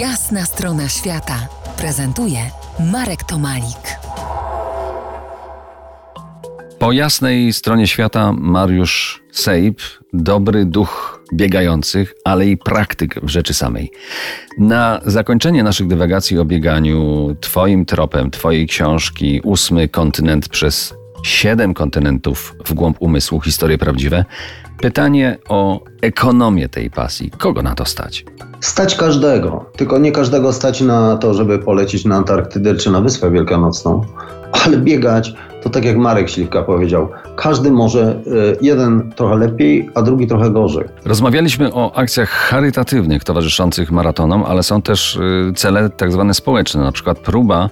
Jasna strona świata prezentuje Marek Tomalik. Po jasnej stronie świata Mariusz Sejp, dobry duch biegających, ale i praktyk w rzeczy samej. Na zakończenie naszych dywagacji o bieganiu, Twoim tropem, Twojej książki Ósmy kontynent przez siedem kontynentów w głąb umysłu, historie prawdziwe, pytanie o ekonomię tej pasji. Kogo na to stać? Stać każdego, tylko nie każdego stać na to, żeby polecieć na Antarktydę czy na Wyspę Wielkanocną, ale biegać to tak jak Marek Śliwka powiedział, każdy może y, jeden trochę lepiej, a drugi trochę gorzej. Rozmawialiśmy o akcjach charytatywnych towarzyszących maratonom, ale są też y, cele tak zwane społeczne, na przykład próba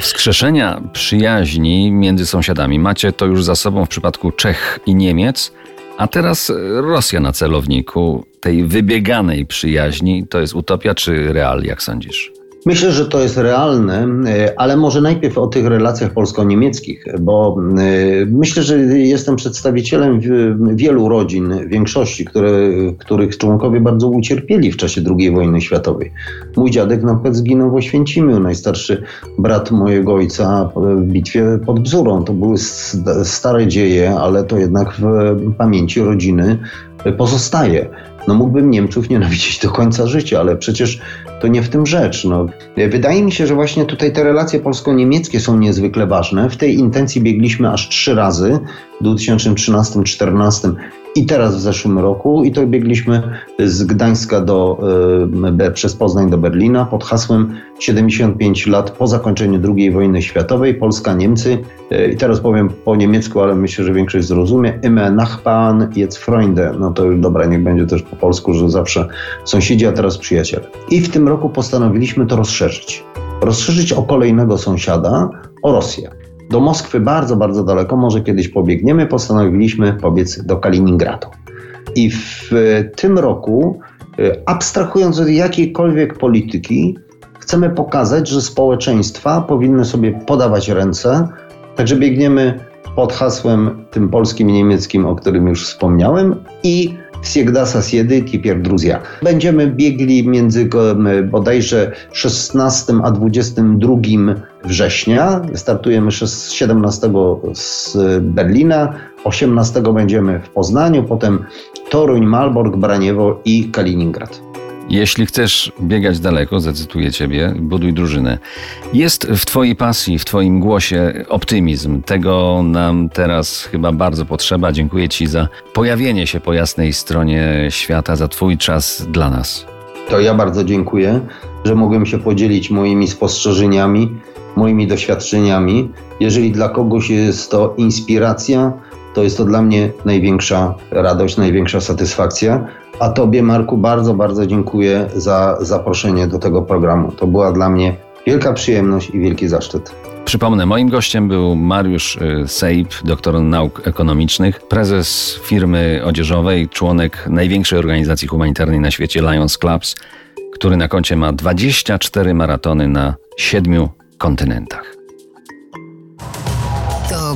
wskrzeszenia przyjaźni między sąsiadami. Macie to już za sobą w przypadku Czech i Niemiec, a teraz Rosja na celowniku tej wybieganej przyjaźni. To jest utopia czy real, jak sądzisz? Myślę, że to jest realne, e, ale może najpierw o tych relacjach polsko-niemieckich, bo e, myślę, że jestem przedstawicielem wielu rodzin, większości, które, których członkowie bardzo ucierpieli w czasie II wojny światowej. Mój dziadek na przykład zginął w Oświęcimiu, najstarszy brat mojego ojca w bitwie pod Bzurą. To były stare dzieje, ale to jednak w pamięci rodziny pozostaje. No mógłbym Niemców nienawidzić do końca życia, ale przecież to nie w tym rzecz. No. Wydaje mi się, że właśnie tutaj te relacje polsko-niemieckie są niezwykle ważne. W tej intencji biegliśmy aż trzy razy w 2013-2014 i teraz w zeszłym roku i to biegliśmy z Gdańska do, e, przez Poznań do Berlina pod hasłem 75 lat po zakończeniu II wojny światowej, Polska, Niemcy e, i teraz powiem po niemiecku, ale myślę, że większość zrozumie, Immer Nachbarn, jetzt Freunde, no to już dobra, niech będzie też po polsku, że zawsze sąsiedzi, a teraz przyjaciele. I w tym roku postanowiliśmy to rozszerzyć. Rozszerzyć o kolejnego sąsiada, o Rosję do Moskwy bardzo, bardzo daleko, może kiedyś pobiegniemy, postanowiliśmy pobiec do Kaliningradu. I w tym roku, y, abstrahując od jakiejkolwiek polityki, chcemy pokazać, że społeczeństwa powinny sobie podawać ręce, także biegniemy pod hasłem tym polskim i niemieckim, o którym już wspomniałem, i Siegdasa Siedy, Kipier Druzja. Będziemy biegli między bodajże 16 a 22 września. Startujemy 17 z Berlina, 18 będziemy w Poznaniu, potem Toruń, Malbork, Braniewo i Kaliningrad. Jeśli chcesz biegać daleko, zacytuję Ciebie, buduj drużynę. Jest w Twojej pasji, w Twoim głosie optymizm. Tego nam teraz chyba bardzo potrzeba. Dziękuję Ci za pojawienie się po jasnej stronie świata, za Twój czas dla nas. To ja bardzo dziękuję, że mogłem się podzielić moimi spostrzeżeniami, moimi doświadczeniami. Jeżeli dla kogoś jest to inspiracja, to jest to dla mnie największa radość, największa satysfakcja. A Tobie, Marku, bardzo, bardzo dziękuję za zaproszenie do tego programu. To była dla mnie wielka przyjemność i wielki zaszczyt. Przypomnę, moim gościem był Mariusz y, Sejp, doktor nauk ekonomicznych, prezes firmy odzieżowej, członek największej organizacji humanitarnej na świecie Lions Clubs, który na koncie ma 24 maratony na siedmiu kontynentach.